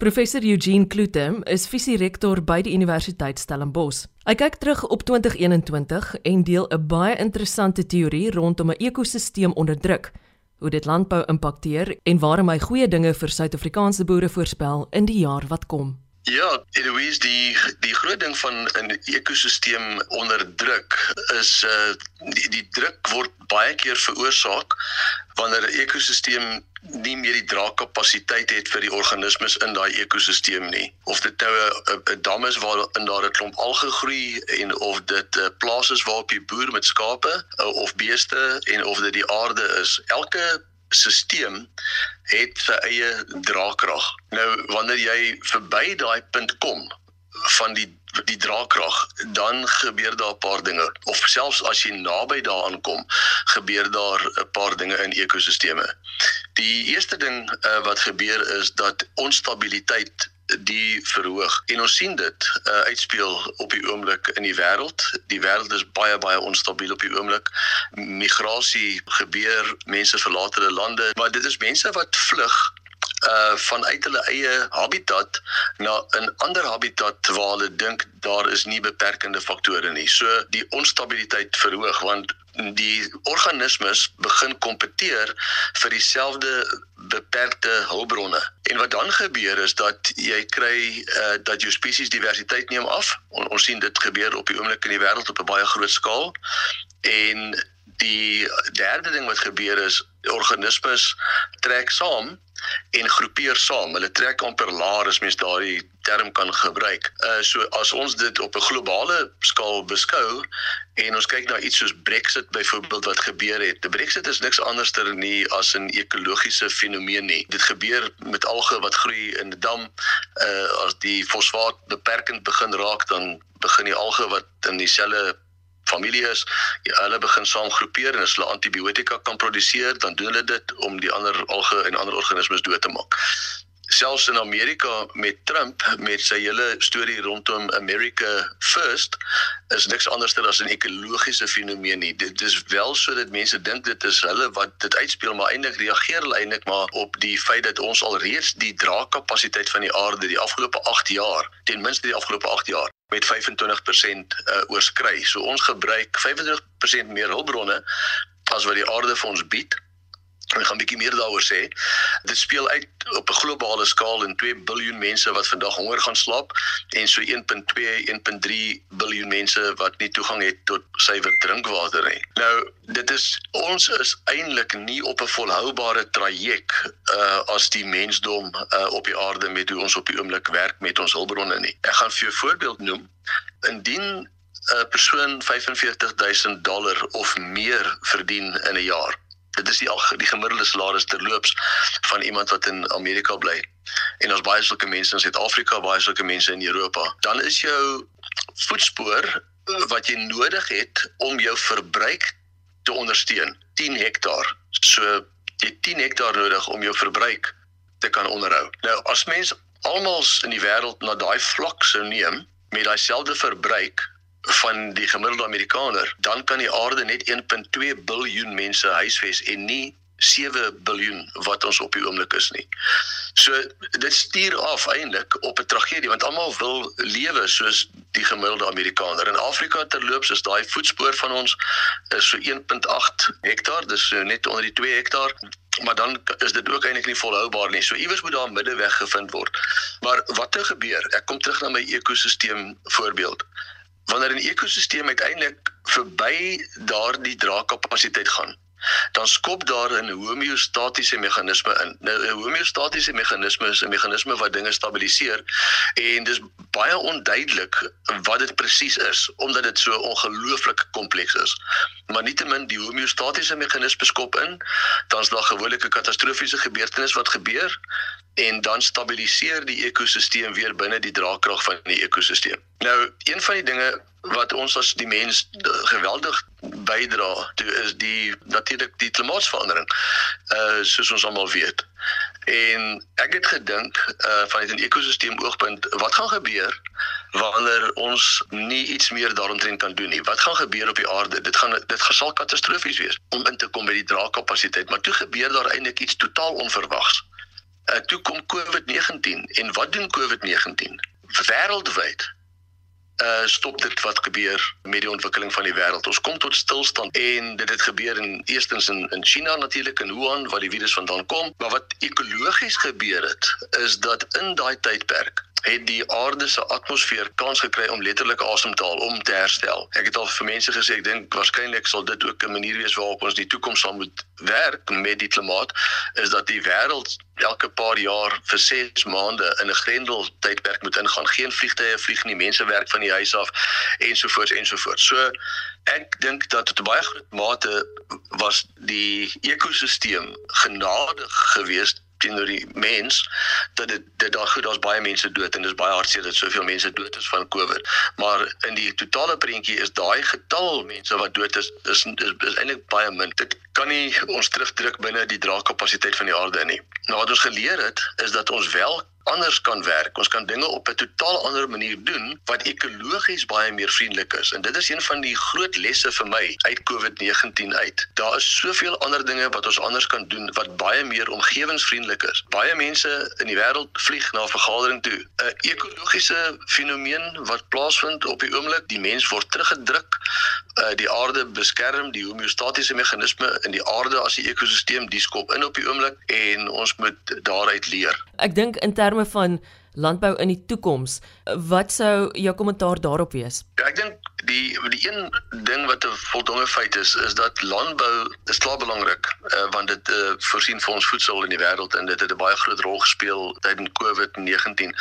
Professor Eugene Kloete is visierektor by die Universiteit Stellenbosch. Hy kyk terug op 2021 en deel 'n baie interessante teorie rondom 'n ekosisteem onder druk, hoe dit landbou impakteer en waarom hy goeie dinge vir Suid-Afrikaanse boere voorspel in die jaar wat kom. Ja, Eloise, die die groot ding van 'n ekosisteem onder druk is uh die die druk word baie keer veroorsaak wanneer 'n ekosisteem nie meer die draagkapasiteit het vir die organismes in daai ekosisteem nie. Of dit nou 'n dam is waar in daar 'n klomp alge groei en of dit 'n plaas is waar op jy boer met skape uh, of beeste en of dit die aarde is. Elke stelsel het sy eie draagkrag. Nou wanneer jy verby daai punt kom van die die draagkrag, dan gebeur daar 'n paar dinge. Of selfs as jy naby daaraan kom, gebeur daar 'n paar dinge in ekosisteme. Die eerste ding uh, wat gebeur is dat onstabiliteit die verhoog en ons sien dit uh, uitspeel op die oomblik in die wêreld. Die wêreld is baie baie onstabiel op die oomblik. Migrasie gebeur, mense verlaat hulle lande, maar dit is mense wat vlug uh vanuit hulle eie habitat na 'n ander habitat waar hulle dink daar is nie beperkende faktore nie. So die onstabiliteit verhoog want die organismes begin kompeteer vir dieselfde beperkte hulpbronne. En wat dan gebeur is dat jy kry uh, dat jou spesies diversiteit neem af. On, ons sien dit gebeur op die oomblik in die wêreld op 'n baie groot skaal. En die derde ding wat gebeur is organismes trek saam en groepeer saam. Hulle trek amper laer as mens daardie term kan gebruik. Uh so as ons dit op 'n globale skaal beskou en ons kyk na iets soos Brexit byvoorbeeld wat gebeur het. Die Brexit is niks anderster nie as 'n ekologiese fenomeen nie. Dit gebeur met alge wat groei in 'n dam. Uh as die fosfaat beperkend begin raak, dan begin die alge wat in dieselfde familie is, ja, hulle begin saam groepeer en as hulle antibiotika kan produseer, dan doen hulle dit om die ander alge en ander organismes dood te maak. Selfs in Amerika met Trump met sy hele storie rondom America First is niks anders as 'n ekologiese fenomeen nie. Dit is wel sodat mense dink dit is hulle wat dit uitspeel, maar eintlik reageer hulle eintlik maar op die feit dat ons al reeds die draagkapasiteit van die aarde die afgelope 8 jaar, ten minste die afgelope 8 jaar met 25% uh, oorskry. So ons gebruik 25% meer hulpbronne as wat die aarde vir ons bied. Ek gaan 'n bietjie meer daaroor sê. Dit speel uit op 'n globale skaal in 2 miljard mense wat vandag honger gaan slaap en so 1.2 1.3 miljard mense wat nie toegang het tot suiwer drinkwater nie. Nou, dit is ons is eintlik nie op 'n volhoubare traject uh as die mensdom uh op die aarde met hoe ons op die oomblik werk met ons hulpbronne nie. Ek gaan vir jou 'n voorbeeld noem. Indien 'n persoon 45000 dollar of meer verdien in 'n jaar dit is die die gemiddelde salaris terloops van iemand wat in Amerika bly. En ons baie sulke mense in Suid-Afrika, baie sulke mense in Europa. Dan is jou voetspoor wat jy nodig het om jou verbruik te ondersteun 10 hektaar. So jy 10 hektaar nodig om jou verbruik te kan onderhou. Nou as mens almal in die wêreld na daai vlak sou neem met daai selfde verbruik van die gemiddelde Amerikaner, dan kan die aarde net 1.2 biljoen mense huisves en nie 7 biljoen wat ons op die oomblik is nie. So dit stuur af eintlik op 'n tragedie want almal wil lewe soos die gemiddelde Amerikaner. In Afrika terloops is daai voetspoor van ons is so 1.8 hektaar, dis so net onder die 2 hektaar maar dan is dit ook eintlik nie volhoubaar nie. So iewers moet daar 'n middeweg gevind word. Maar wat het gebeur? Ek kom terug na my ekosisteem voorbeeld wanneer 'n ekosisteem uiteindelik verby daardie draagkapasiteit gaan dan skop daar 'n homeostatiese meganisme in. Nou 'n homeostatiese meganisme is 'n meganisme wat dinge stabiliseer en dis baie onduidelik wat dit presies is omdat dit so ongelooflik kompleks is. Maar nietemin die homeostatiese meganisme skop in, dan's daar gewoonlik 'n katastrofiese gebeurtenis wat gebeur en dan stabiliseer die ekosisteem weer binne die draagkrag van die ekosisteem. Nou, een van die dinge wat ons as die mens geweldig bydra toe is die natuurlik die klimaatsverandering. Uh soos ons almal weet. En ek het gedink uh vanuit 'n ekosisteem oogpunt, wat gaan gebeur wanneer ons nie iets meer daaromtrent kan doen nie? Wat gaan gebeur op die aarde? Dit gaan dit gaan sal katastrofies wees om in te kom by die draagkapasiteit, maar toe gebeur daar eintlik iets totaal onverwags Uh, toe kom COVID-19 en wat doen COVID-19? Wêreldwyd uh stop dit wat gebeur met die ontwikkeling van die wêreld. Ons kom tot stilstand en dit het gebeur in eerstens in in China natuurlik in Wuhan waar die virus vandaan kom, maar wat ekologies gebeur het is dat in daai tydperk het die aarde se atmosfeer kans gekry om letterlik asem te haal om te herstel. Ek het al vir mense gesê ek dink waarskynlik sal dit ook 'n manier wees waarop ons die toekoms sal moet werk met die klimaat is dat die wêreld elke paar jaar vir 6 maande in 'n grendel tydperk moet ingaan. Geen vliegtye vlieg nie, mense werk van die huis af ensovoorts ensovoorts. So ek dink dat tot baie groot mate was die ekosisteem genadig geweest teenoor die mens dat dit dit daar goed daar's baie mense dood en dis baie hartseer dat soveel mense dood is van COVID. Maar in die totale prentjie is daai getal mense wat dood is is is, is eintlik baie min. Dit kan nie ons terugdruk binne die draagkapasiteit van die aarde nie. Nou wat ons geleer het is dat ons wel anders kan werk. Ons kan dinge op 'n totaal ander manier doen wat ekologies baie meer vriendelik is. En dit is een van die groot lesse vir my uit COVID-19 uit. Daar is soveel ander dinge wat ons anders kan doen wat baie meer omgewingsvriendelik is. Baie mense in die wêreld vlieg na 'n vergadering toe. 'n Ekologiese fenomeen wat plaasvind op die oomblik, die mens word teruggedruk, uh, die aarde beskerm, die homeostatiese meganisme in die aarde as 'n ekosisteem dis skop in op die oomblik en ons moet daaruit leer. Ek dink in terme van landbou in die toekoms, wat sou jou kommentaar daarop wees? Ja, ek dink die die een ding wat 'n voldonge feit is, is dat landbou is klaar belangrik, uh, want dit uh, voorsien vir ons voedsel in die wêreld en dit het 'n baie groot rol gespeel tydens COVID-19.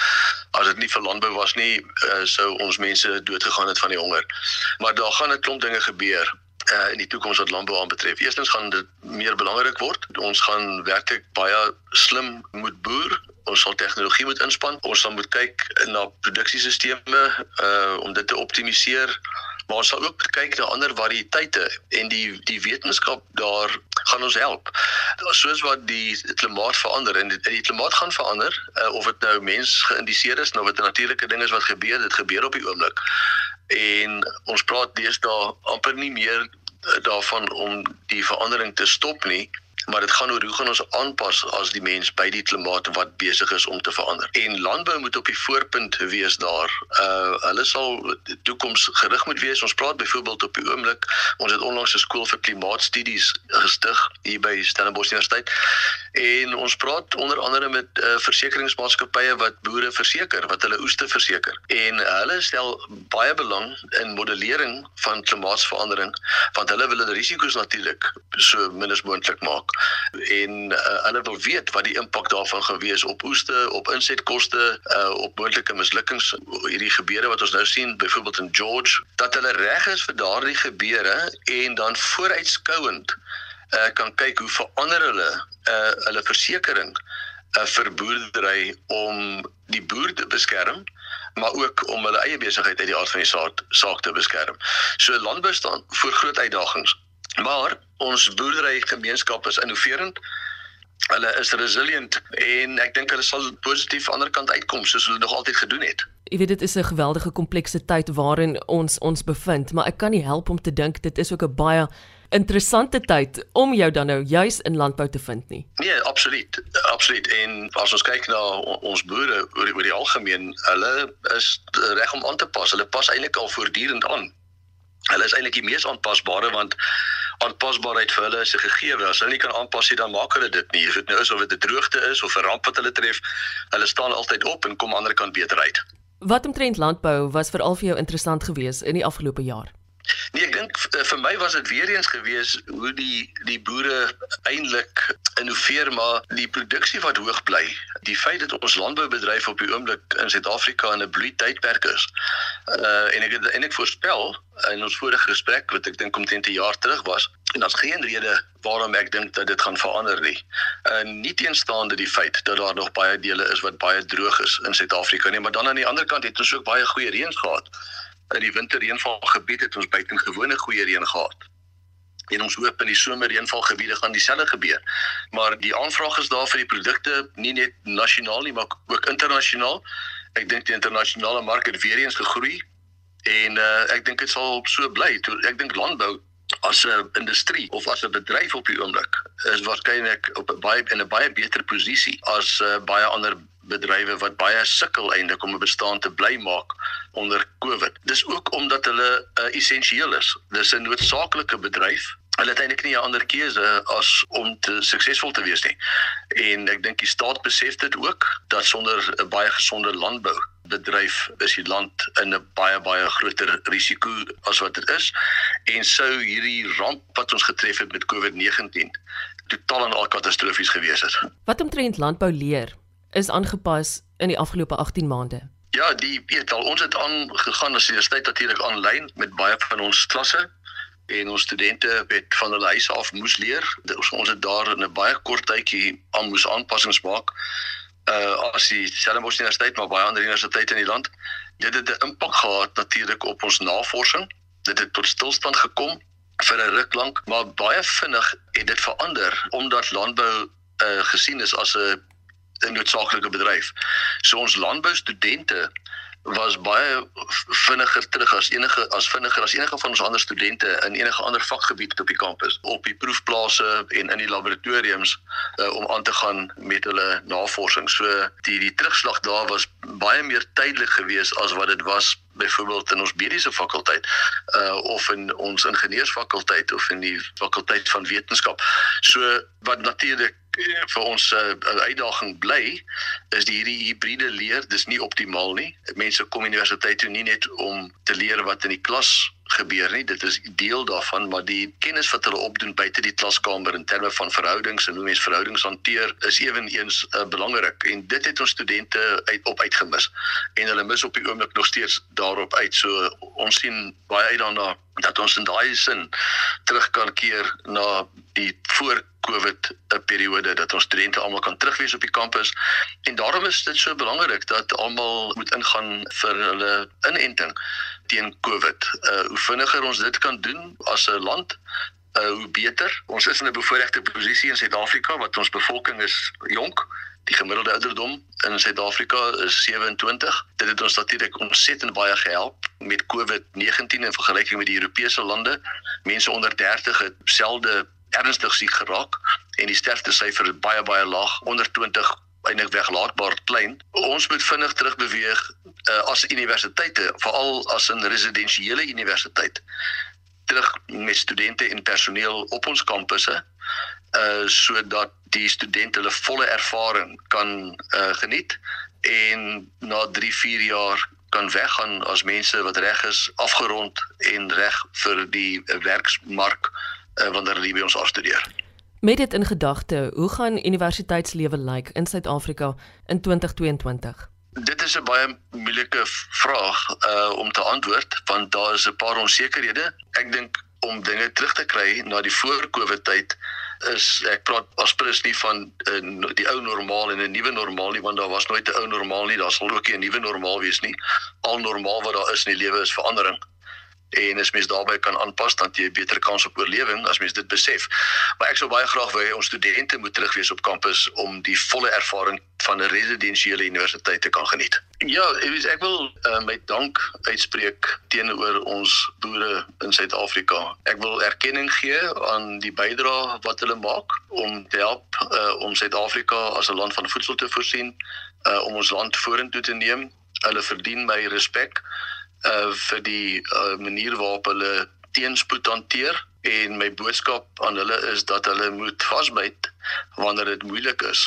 As dit nie vir landbou was nie, uh, sou ons mense doodgegaan het van die honger. Maar daar gaan 'n klomp dinge gebeur uh, in die toekoms wat landbou aanbetref. Eerstens gaan dit meer belangrik word. Ons gaan werklik baie slim moet boer ons sal tegnologie moet inspann. Ons sal moet kyk na produksiesisteme uh om dit te optimaliseer. Maar ons sal ook kyk na ander variëteite en die die wetenskap daar gaan ons help. Soos wat die klimaat verander en die, die klimaat gaan verander uh, of dit nou mens geïndiseer is nou wat 'n natuurlike ding is wat gebeur, dit gebeur op die oomblik. En ons praat deesdae amper nie meer daarvan om die verandering te stop nie maar dit gaan oor hoe gaan ons aanpas as die mens by die klimaat wat besig is om te verander. En landbou moet op die voorpunt wees daar. Uh hulle sal toekoms gerig moet wees. Ons praat byvoorbeeld op die oomblik, ons het onlangs 'n skool vir klimaatstudies gestig hier by Stellenbosch Universiteit. En ons praat onder andere met uh, versekeringsmaatskappye wat boere verseker, wat hulle oeste verseker. En hulle stel baie belang in modellering van klimaatsverandering want hulle wil die risiko's natuurlik so min as moontlik maak en uh, hulle wil weet wat die impak daarvan gaan wees op oeste, op insetkoste, uh, op moontlike mislukkings hierdie gebeure wat ons nou sien byvoorbeeld in George dat hulle reg is vir daardie gebeure en dan vooruitskouend uh, kan kyk hoe verander hulle uh, hulle versekerings uh, vir boerdery om die boer te beskerm maar ook om hulle eie besigheid uit die aard van die saak saak te beskerm. So landbou staan voor groot uitdagings. Maar ons boerderygemeenskap is innoverend. Hulle is resilient en ek dink hulle sal positief aan die ander kant uitkom soos hulle nog altyd gedoen het. Jy weet dit is 'n geweldige komplekse tyd waarin ons ons bevind, maar ek kan nie help om te dink dit is ook 'n baie interessante tyd om jou dan nou juis in landbou te vind nie. Nee, absoluut. Absoluut. En as ons kyk na ons boere oor die, oor die algemeen, hulle is reg om aan te pas. Hulle pas eintlik al voortdurend aan. Hulle is eintlik die mees aanpasbare want aanpasbaarheid vir hulle is 'n gegeewe. As hulle nie kan aanpas nie, dan maak hulle dit nie. Of dit nou is of dit 'n droogte is of 'n ramp wat hulle tref, hulle staan altyd op en kom aan die ander kant beter uit. Wat omtrent landbou was veral vir jou interessant geweest in die afgelope jaar? Ek dink eh, vir my was dit weer eens gewees hoe die die boere eintlik innoveer maar die produksie wat hoog bly. Die feit dat ons landboubedryf op die oomblik in Suid-Afrika in 'n bloeitydperk is. Uh en ek het eintlik voorspel in ons vorige gesprek wat ek dink omtrent 'n jaar terug was en daar's geen rede waarom ek dink dat dit gaan verander nie. Uh nie teenstaande die feit dat daar nog baie dele is wat baie droog is in Suid-Afrika nie, maar dan aan die ander kant het ons ook baie goeie reën gehad in die winterreënvalgebied het ons buitengewone goeie reën gehad. En ons hoop in die somerreënvalgebiede gaan dieselfde gebeur. Maar die aanvraag is daar vir die produkte nie net nasionaal nie, maar ook internasionaal. Ek dink die internasionale mark het weer eens gegroei en uh, ek dink dit sal so bly. Ek dink landbou as 'n industrie of as 'n bedryf op die oomblik is waarskynlik op 'n baie in 'n baie beter posisie as uh, baie ander bedrywe wat baie sukkel eintlik om 'n bestaan te bly maak onder Covid. Dis ook omdat hulle uh, essensieel is. Dis 'n noodsaaklike bedryf. Hulle het eintlik nie 'n ander keuse as om te suksesvol te wees nie. En ek dink die staat besef dit ook dat sonder 'n baie gesonde landbou bedryf is die land in 'n baie baie groter risiko as wat dit is en sou hierdie ramp wat ons getref het met COVID-19 totaal en al katastrofies gewees het. Wat omtrent landbou leer is aangepas in die afgelope 18 maande. Ja, die weet al ons het aangegaan as universiteit natuurlik aanlyn met baie van ons klasse en ons studente het van hulle huis af moes leer. Ons het daar in 'n baie kort tydjie aan moes aanpassings maak. Uh as die Stellenbosch Universiteit maar baie ander universiteite in die land. Dit het 'n impak gehad natuurlik op ons navorsing. Dit het tot stilstand gekom vir 'n ruk lank, maar baie vinnig het dit verander omdat landbou uh gesien is as 'n 'n noodsaaklike bedryf. So ons landboustudente was baie vinniger terug as enige as vinniger as enige van ons ander studente in enige ander vakgebied op die kampus op die proefplase en in die laboratoriums uh, om aan te gaan met hulle navorsing. So die die terugslag daar was baie meer tydelik geweest as wat dit was byvoorbeeld in ons mediese fakulteit uh of in ons ingenieursfakulteit of in die fakulteit van wetenskap. So wat natuurlik vir ons 'n uh, eh, uitdaging bly is die hierdie hibride leer dis nie optimaal nie. Mense kom universiteit toe nie net om te leer wat in die klas gebeur nie. Dit is deel daarvan, maar die kennis wat hulle opdoen buite die klaskamer in terme van verhoudings en hoe mens verhoudings hanteer is ewenigs uh, belangrik en dit het ons studente uit op uitgemis. En hulle mis op die oomblik nog steeds daarop uit. So ons sien baie uit daarna dat ons in daai sin terug kan keer na die voor COVID 'n periode dat ons studente almal kan terugwees op die kampus en daarom is dit so belangrik dat almal moet ingaan vir hulle inenting teen COVID. Uh hoe vinniger ons dit kan doen as 'n land, uh hoe beter. Ons is in 'n bevoordeelde posisie in Suid-Afrika wat ons bevolking is jonk. Die gemiddelde ouderdom in Suid-Afrika is 27. Dit het ons natuurlik ontsettend baie gehelp met COVID-19 in vergelyking met die Europese lande. Mense onder 30 het selde ernstig siek geraak en die sterfte syfer is baie baie laag onder 20 eintlik weglaatbaar klein. Ons moet vinnig terugbeweeg uh, as universiteite, veral as 'n residensiële universiteit terug met studente en personeel op ons kampusse uh sodat die studente hulle volle ervaring kan uh geniet en na 3, 4 jaar kan weggaan as mense wat reg is afgerond en reg vir die werksmark uh, wanneer hulle by ons afstudeer. Met dit in gedagte, hoe gaan universiteitslewe lyk in Suid-Afrika in 2022? Dit is 'n baie moeilike vraag uh om te antwoord want daar is 'n paar onsekerhede. Ek dink om dinge terug te kry na die voor-Covid tyd is ek praat aspres nie van uh, die ou normaal en 'n nuwe normaal nie want daar was nooit 'n ou normaal nie, daar sal ook nie 'n nuwe normaal wees nie. Al normaal wat daar is in die lewe is verandering en as mens daarbey kan aanpas dan jy 'n beter kans op oorlewing as mens dit besef. Maar ek sou baie graag wou hê ons studente moet terugwees op kampus om die volle ervaring van 'n residensiële universiteit te kan geniet. Ja, wil ek wil uh, my dank uitspreek teenoor ons boere in Suid-Afrika. Ek wil erkenning gee aan die bydrae wat hulle maak om te help uh, om Suid-Afrika as 'n land van voedsel te voorsien, uh, om ons land vorentoe te neem. Hulle verdien my respek uh vir die uh, manier waarop hulle teenspoed hanteer en my boodskap aan hulle is dat hulle moet vasbyt wanneer dit moeilik is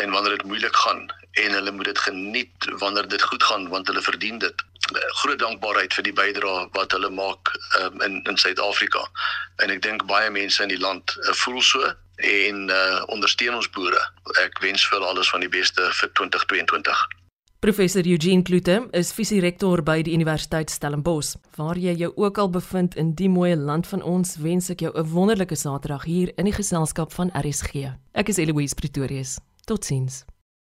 en wanneer dit moeilik gaan en hulle moet dit geniet wanneer dit goed gaan want hulle verdien dit. Groot dankbaarheid vir die bydrae wat hulle maak um, in in Suid-Afrika. En ek dink baie mense in die land uh, voel so en uh, ondersteun ons boere. Ek wens vir alles van die beste vir 2022. Professor Eugene Klute is visierektor by die Universiteit Stellenbosch. Waar jy jou ook al bevind in die mooi land van ons, wens ek jou 'n wonderlike Saterdag hier in die geselskap van RSG. Ek is Eloise Pretorius. Totsiens.